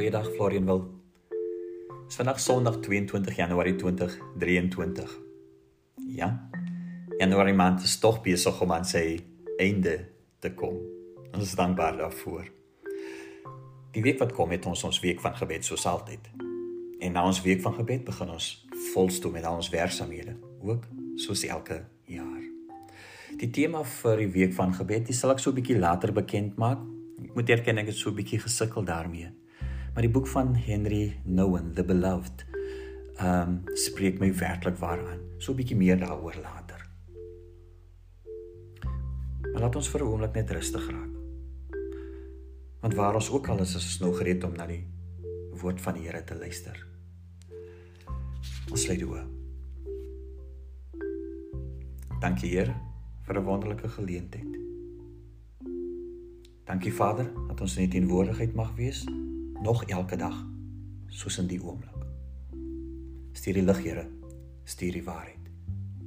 Goeiedag Florian wil. Dis vandag Sondag 22 Januarie 2023. Ja. Januarie maand is tog besig om aan sy einde te kom. Ons is dankbaar daarvoor. Die week wat kom het ons ons week van gebed soos altyd. En na ons week van gebed begin ons volstoom met al ons werksamehede, ook soos elke jaar. Die tema vir die week van gebed, dis sal ek so 'n bietjie later bekend maak. Ek moet erken ek het so 'n bietjie gesukkel daarmee. Maar die boek van Henry Nouwen, The Beloved, ehm um, spreek my werklik waaraan. So 'n bietjie meer daaroor later. Maar laat ons vir 'n oomblik net rustig raak. Want waar ons ook al is, is ons nou gereed om na die woord van die Here te luister. Ons lê toe. Dankie Here vir 'n wonderlike geleentheid. Dankie Vader dat ons in U teenwoordigheid mag wees nog elke dag soos in die oomblik. Stuur die lig, Here. Stuur die waarheid.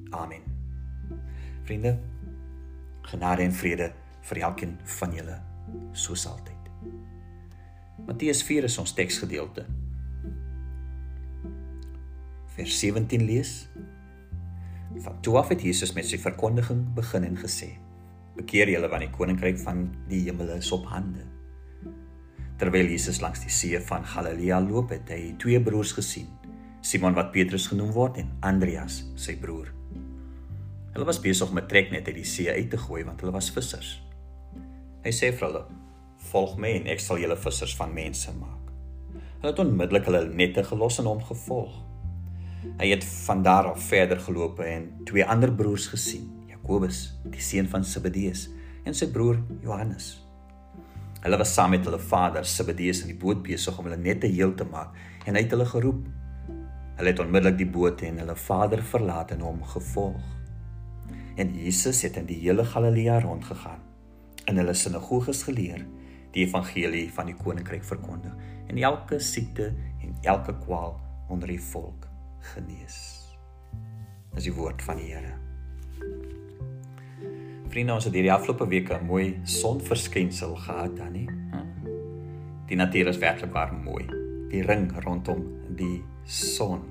Amen. Vriende, genade en vrede vir elkeen van julle soos altyd. Matteus 4 is ons teksgedeelte. Vers 17 lees. Van toe af het Jesus met sy verkondiging begin en gesê: "Bekeer julle want die koninkryk van die hemel is op hande." Terwyl Jesus langs die see van Galilea loop, het hy twee broers gesien. Simon wat Petrus genoem word en Andreas, sy broer. Hulle was besig om 'n treknet uit die see uit te gooi want hulle was vissers. Hy sê vir hulle: "Volg my en ek sal julle vissers van mense maak." Hulle het onmiddellik hulle nette gelos en hom gevolg. Hy het van daar af verder geloop en twee ander broers gesien: Jakobus, die seun van Zebedeus, en sy broer Johannes. Hulle was saam met hulle vader Zebedeus in die boot besig om hulle nette heel te maak en hy het hulle geroep. Hulle het onmiddellik die boot en hulle vader verlaat en hom gevolg. En Jesus het in die hele Galilea rondgegaan en hulle sinagoges geleer, die evangelie van die koninkryk verkondig en elke siekte en elke kwaal onder die volk genees. Dis die woord van die Here. Vriende, ons het hierdie afgelope weke 'n mooi sonverskynsel gehad dan nie. Die natuur is werklik baie mooi. Die ring rondom die son.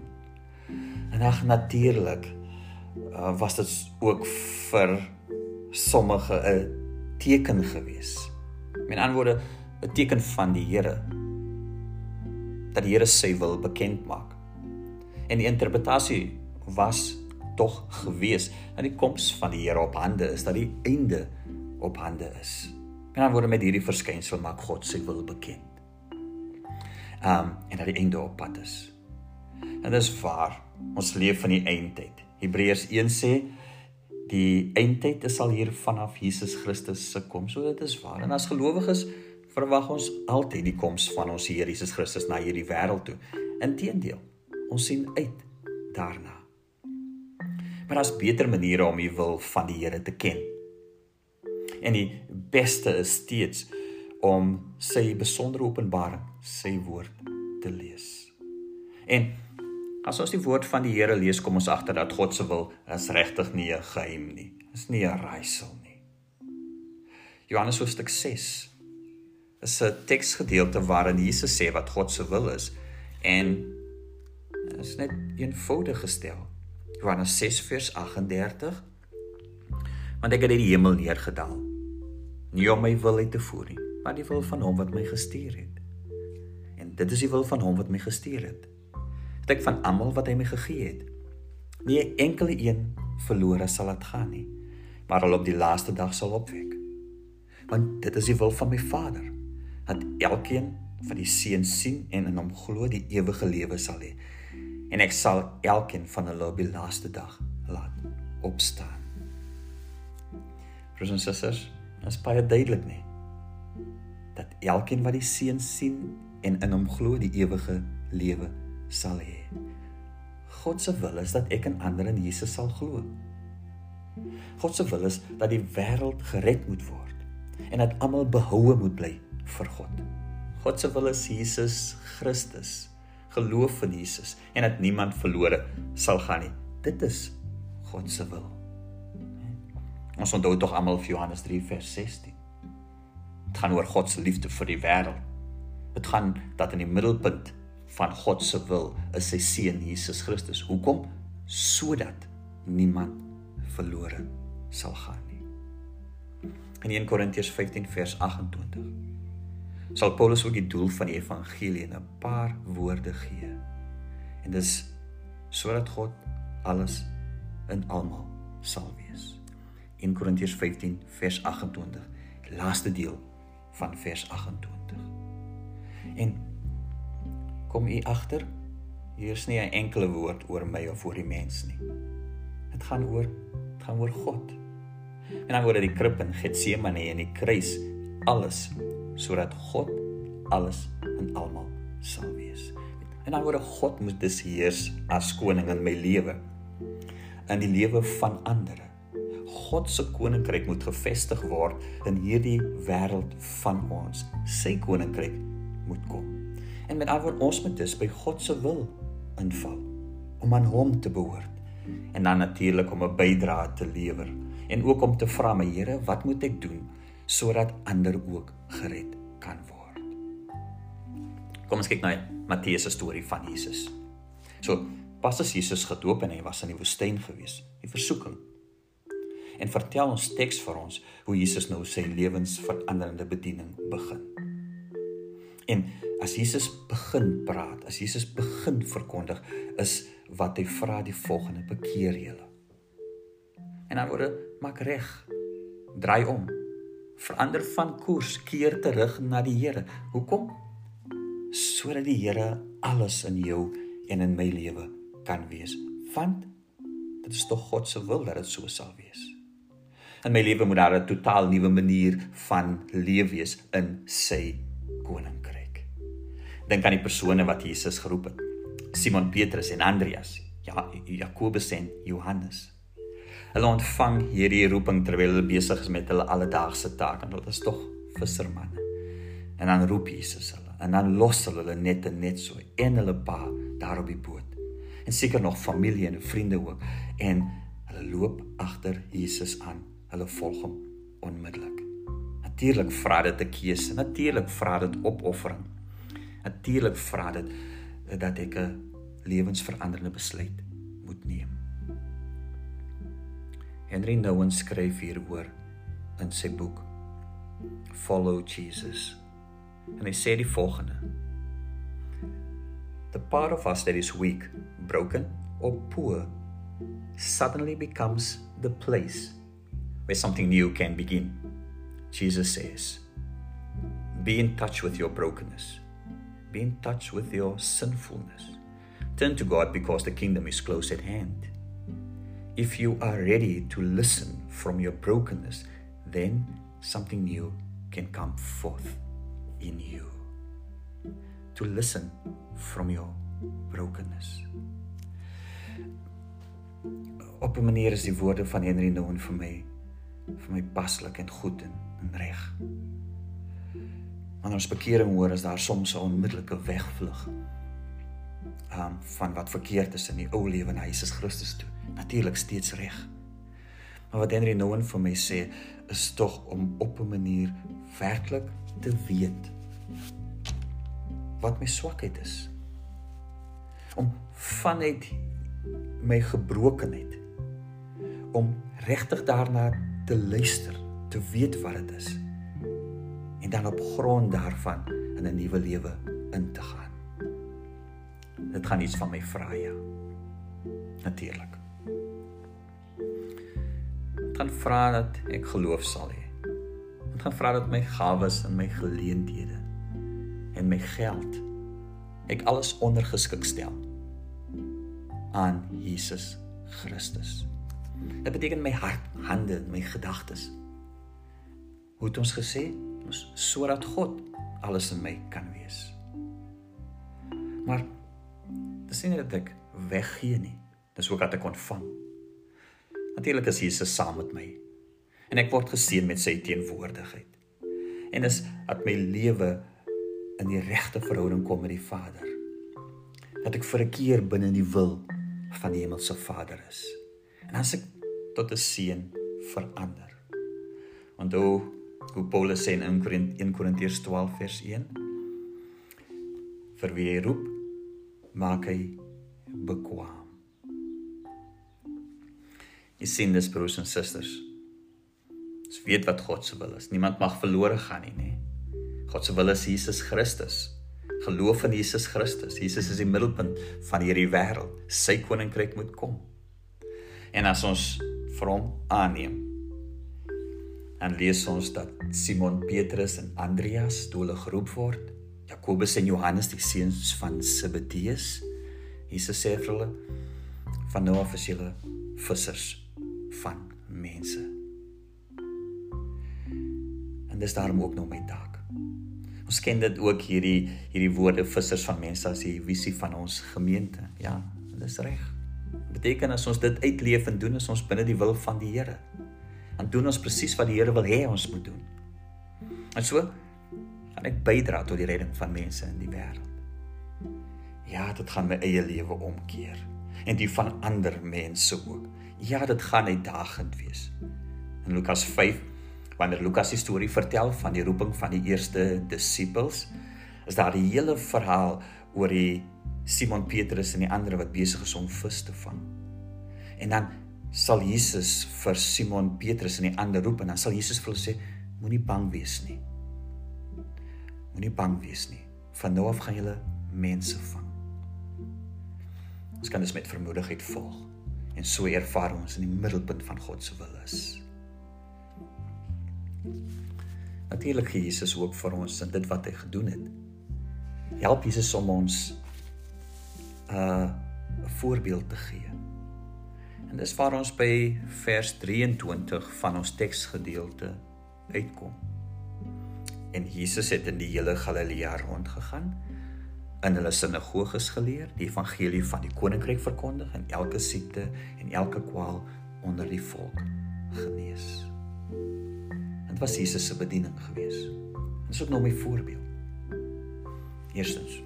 En ag natuurlik uh, was dit ook vir sommige 'n teken gewees. Met ander woorde, 'n teken van die Here dat die Here sy wil bekend maak. En die interpretasie was tog gewees dat die koms van die Here op hande is, dat die einde op hande is. En dan word met hierdie verskynsel maak God sy wil bekend. Um en dat die einde op pad is. En dis waar ons leef van die eindtyd. Hebreërs 1 sê die eindtyd is al hier vanaf Jesus Christus se koms. So dit is waar. En as gelowiges verwag ons altyd die koms van ons Here Jesus Christus na hierdie wêreld toe. Inteendeel, ons sien uit daarna. Maar daar's beter maniere om die wil van die Here te ken. En die beste is steeds om sy besondere openbaring, sy woord te lees. En as ons die woord van die Here lees, kom ons agter dat God se wil is regtig nie 'n geheim nie. Is nie 'n raaisel nie. Johannes hoofstuk 6 is 'n teksgedeelte waarin Jesus sê wat God se wil is en is net eenvoudig gestel. Johannes 6 vers 38 Want ek het uit die hemel neergedaal. Nie om my wil uit te voer nie maar die wil van hom wat my gestuur het. En dit is die wil van hom wat my gestuur het. Dat ek van almal wat hy my gegee het nie 'n enkele een verlore sal laat gaan nie maar al op die laaste dag sal opwek. Want dit is die wil van my Vader dat elkeen van die seun sien en in hom glo die ewige lewe sal hê en ek sal elkeen van hulle op die laaste dag laat opstaan. Broers en susters, dit is baie duidelik nie dat elkeen wat die seun sien en in hom glo die ewige lewe sal hê. God se wil is dat ek en ander in Jesus sal glo. God se wil is dat die wêreld gered moet word en dat almal behoue moet bly vir God. God se wil is Jesus Christus geloof in Jesus en dat niemand verlore sal gaan nie. Dit is God se wil. Ons onthou tog almal Johannes 3 vers 16. Dit gaan oor God se liefde vir die wêreld. Dit gaan dat in die middelpunt van God se wil is sy seun Jesus Christus. Hoekom? Sodat niemand verlore sal gaan nie. In 1 Korintiërs 15 vers 28 sal Paulus ook die doel van die evangelie in 'n paar woorde gee. En dis sodat God alles in almal sal wees. 1 Korintiërs 15 vers 28, die laaste deel van vers 28. En kom u agter, hier is nie 'n enkele woord oor my of oor die mens nie. Dit gaan oor dit gaan oor God. En dan word die krib in Getsemane en die kruis alles sodat God alles in almal sal wees. En dan word God moet dis heers as koning in my lewe in die lewe van ander. God se koninkryk moet gevestig word in hierdie wêreld van ons. Sy koninkryk moet kom. En met alwoord ons moet dus by God se wil inval om aan hom te behoort en dan natuurlik om 'n bydrae te lewer en ook om te vra my Here wat moet ek doen sodat ander ook gered kan word. Kom ons kyk na Matteus se storie van Jesus. So, pas as Jesus gedoop en hy was in die woestyn gewees, die versoeking. En vertel ons teks vir ons hoe Jesus nou sy lewensveranderende bediening begin. En as Jesus begin praat, as Jesus begin verkondig, is wat hy vra die volgende: bekeer julle. En dan word maak reg. Draai om. Verander van koers, keer terug na die Here. Hoekom? Sodat die Here alles in jou en in my lewe kan wees. Want dit is tog God se wil dat dit so sal wees. In my lewe moet daar 'n totaal nuwe manier van leef wees in sy koninkryk. Dink aan die persone wat Jesus geroep het. Simon Petrus en Andreas, ja Jakobus en Johannes. Hulle ontvang hierdie roeping terwyl hulle besig is met hulle alledaagse en dit is tog vissermanne. En dan roep Jesus hulle en dan los hulle hulle net en net so en hulle pa daar op die boot. En seker nog familie en vriende ook en hulle loop agter Jesus aan. Hulle volg hom onmiddellik. Natuurlik vra dit 'n keuse, natuurlik vra dit opoffering. Natuurlik vra dit dat ek 'n lewensveranderende besluit Henry Nouwen skryf hieroor in sy boek Follow Jesus. En hy sê die volgende: The part of us that is weak, broken or poor suddenly becomes the place where something new can begin. Jesus says, Be in touch with your brokenness. Be in touch with your sinfulness. Turn to God because the kingdom is close at hand. If you are ready to listen from your brokenness, then something new can come forth in you. To listen from your brokenness. Op 'n manier is die woorde van Henry Nouwen vir my vir my paslik en goed en, en reg. Wanneer ons bekering hoor, is daar soms 'n onmiddellike wegvlug. Um van wat verkeerd is in die ou lewe na Jesus Christus toe. Natuurlik steeds reg. Maar wat Henry Nouwen vir my sê, is tog om op 'n manier werklik te weet wat my swakheid is. Om vanuit my gebrokenheid om regtig daarna te luister, te weet wat dit is en dan op grond daarvan in 'n nuwe lewe in te gaan. Dit gaan iets van my vra ja. Natuurlik. Dit gaan vra dat ek geloof sal hê. Dit gaan vra dat my gawes en my geleenthede en my geld ek alles ondergeskik stel aan Jesus Christus. Dit beteken my hart, hande my gedagtes. Hoe het ons gesê? Ons sodat God alles in my kan wees. Maar dis nie dat ek weggee nie. Dis ook dat ek ontvang. Natuurlik is Jesus saam met my en ek word geseën met sy teenwoordigheid. En is dat my lewe in die regte verhouding kom met die Vader. Dat ek vir 'n keer binne die wil van die hemelse Vader is. En as ek tot 'n seën verander. Onthou hoe Paulus sê in 1 Korintiërs 12 vers 1 vir wie hy roep, maak hy bekwam. Jy sien dis broers en susters. Ons weet wat God se wil is. Niemand mag verlore gaan nie, nê. God se wil is Jesus Christus. Geloof in Jesus Christus. Jesus is die middelpunt van hierdie wêreld. Sy koninkryk moet kom. En as ons vir hom aanneem, dan lees ons dat Simon Petrus en Andreas toe hulle geroep word, Jakobus en Johannes die seuns van Zebedeus, Jesus sê vir hulle van nou af is julle vissers van mense. En dis daarom ook nou my taak. Ons ken dit ook hierdie hierdie woorde vissers van mense as die visie van ons gemeente. Ja, dis reg. Beteken as ons dit uitleef en doen as ons binne die wil van die Here. Dan doen ons presies wat die Here wil hê ons moet doen. En so gaan ek bydra tot die redding van mense in die wêreld. Ja, dit gaan my eie lewe omkeer en die van ander mense ook. Ja, dit gaan uitdagend wees. In Lukas 5, wanneer Lukas die storie vertel van die roeping van die eerste disippels, is daar die hele verhaal oor die Simon Petrus en die ander wat besig is om vis te vang. En dan sal Jesus vir Simon Petrus en die ander roep en dan sal Jesus vir hulle sê moenie bang wees nie. Moenie bang wees nie. Van nou af gaan julle mense vang. Ons kan dit met vermoedigheid volg en so ervaar ons in die middelpunt van God se wil is. Natuurlik gee Jesus ook vir ons in dit wat hy gedoen het. Help Jesus om ons 'n uh, 'n voorbeeld te gee. En dis waar ons by vers 23 van ons teksgedeelte uitkom. En Jesus het in die hele Galilea rondgegaan in hulle sinagoges geleer, die evangelie van die koninkryk verkondig en elke siekte en elke kwaal onder die volk genees. Dit was Jesus se bediening gewees. Dit is ook nou my voorbeeld. Eerstens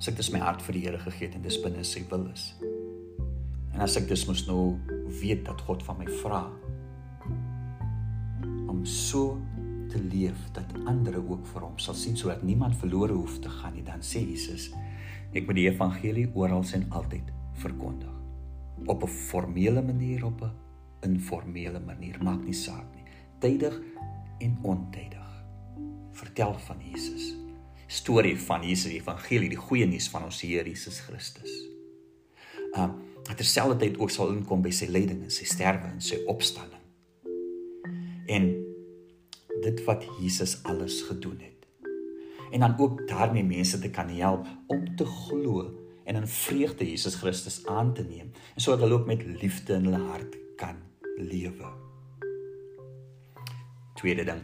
as ek dis my hart vir die Here gegee het en dis binne sy wil is. En as ek dis mos nou weet dat God van my vra om so te leef dat ander ook vir hom sal sien sodat niemand verlore hoef te gaan nie. Dan sê Jesus ek moet die evangelie oral en altyd verkondig. Op 'n formele manier op 'n informele manier. Maak nie saak nie. Tydig en ontydig vertel van Jesus. Storie van Jesus die evangelie die goeie nuus van ons Here Jesus Christus. Um terselfdertyd ook sal inkom by sy lyding en sy sterwe en sy opstanding. En dit wat Jesus alles gedoen het. En dan ook daarmee mense te kan help om te glo en in vreugde Jesus Christus aan te neem en sodat hulle ook met liefde in hulle hart kan lewe. Tweede ding.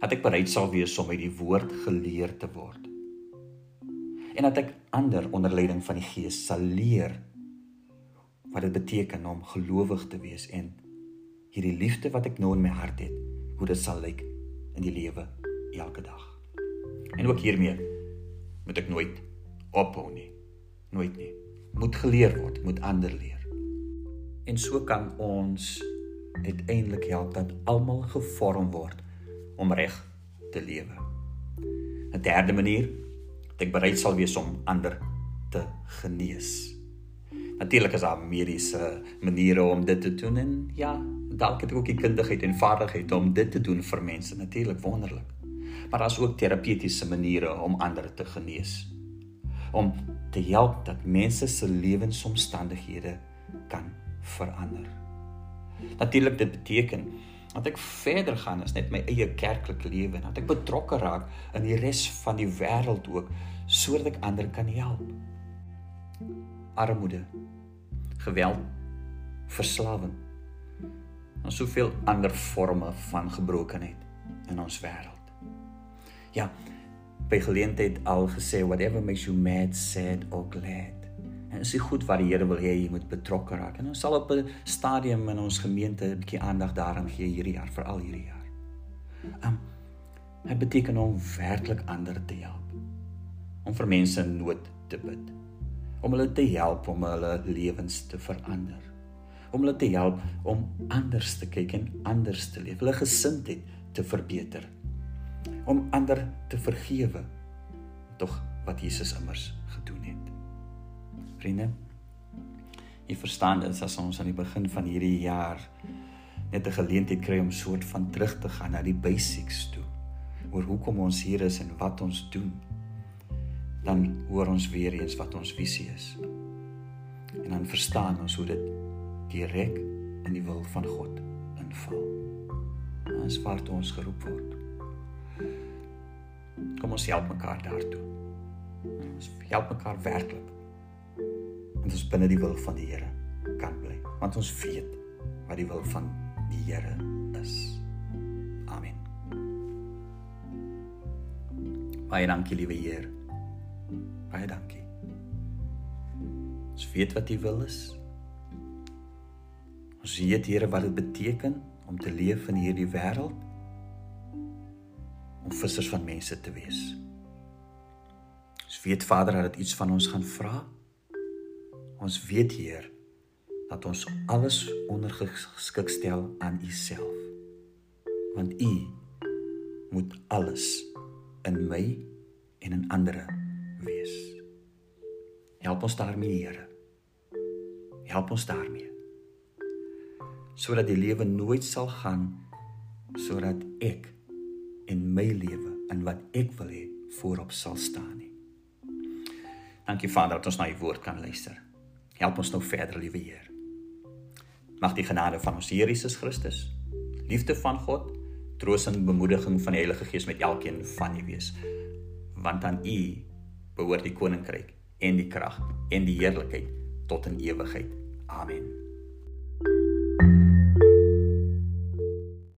Dat ek bereid sal wees om uit die woord geleer te word. En dat ek ander onder leiding van die Gees sal leer wat dit beteken om gelowig te wees en hierdie liefde wat ek nou in my hart het hoe dit sal lyk in die lewe elke dag. En ook hiermee moet ek nooit ophou nie. Nooit nie. Moet geleer word, moet ander leer. En so kan ons uiteindelik help dat almal gevorm word om reg te lewe. 'n Derde manier, dat ek bereid sal wees om ander te genees. Natuurlik is daar mediese maniere om dit te doen en ja, dalk het ek ook die kundigheid en vaardigheid om dit te doen vir mense, natuurlik wonderlik. Maar daar's ook terapeutiese maniere om ander te genees. Om te help dat mense se lewensomstandighede kan verander. Natuurlik dit beteken dat ek verder gaan as net my eie kerklike lewe en dat ek betrokke raak in die res van die wêreld ook sodat ek ander kan help. Armoede, geweld, verslawing en soveel ander forme van gebrokenheid in ons wêreld. Ja, by geleentheid al gesê whatever makes you mad, sad or glad. En is dit goed wat die Here wil hê jy moet betrokke raak. En ons sal op 'n stadium in ons gemeente 'n bietjie aandag daaraan gee hierdie jaar, veral hierdie jaar. Um dit beteken om werklik ander te help. Om vir mense in nood te bid. Om hulle te help om hulle lewens te verander om hulle te help om anders te kyk en anders te leef, hulle gesindheid te verbeter. om ander te vergewe. Tog wat Jesus immers gedoen het. Vriende, jy verstaan dit as ons aan die begin van hierdie jaar net 'n geleentheid kry om soort van terug te gaan na die basics toe. Oor hoekom ons hier is en wat ons doen. Dan hoor ons weer eens wat ons visie is. En dan verstaan ons hoe dit direk in die wil van God inval. Ons waar ons geroep word. Kom ons help mekaar daartoe. Ons help mekaar werklik. En ons binne die wil van die Here kan bly, want ons weet wat die wil van die Here is. Amen. Baie dankie liewe Heer. Baie dankie. Ons weet wat U wil is. Ons weet Here wat dit beteken om te leef in hierdie wêreld om vissers van mense te wees. Ons weet Vader dat dit iets van ons gaan vra. Ons weet Heer dat ons alles ondergeskik stel aan U self. Want U moet alles in my en in ander wees. Help ons daarmee, Here. Help ons daarmee. Sodat die lewe nooit sal gaan sodat ek in my lewe en wat ek wil hê voorop sal staan nie. Dankie Vader dat ons na u woord kan luister. Help ons nou verder, liewe Heer. Mag die genade van ons Here Jesus Christus, liefde van God, troos en bemoediging van die Heilige Gees met elkeen van u wees. Want aan u behoort die koninkryk en die krag en die heerlikheid tot in ewigheid. Amen.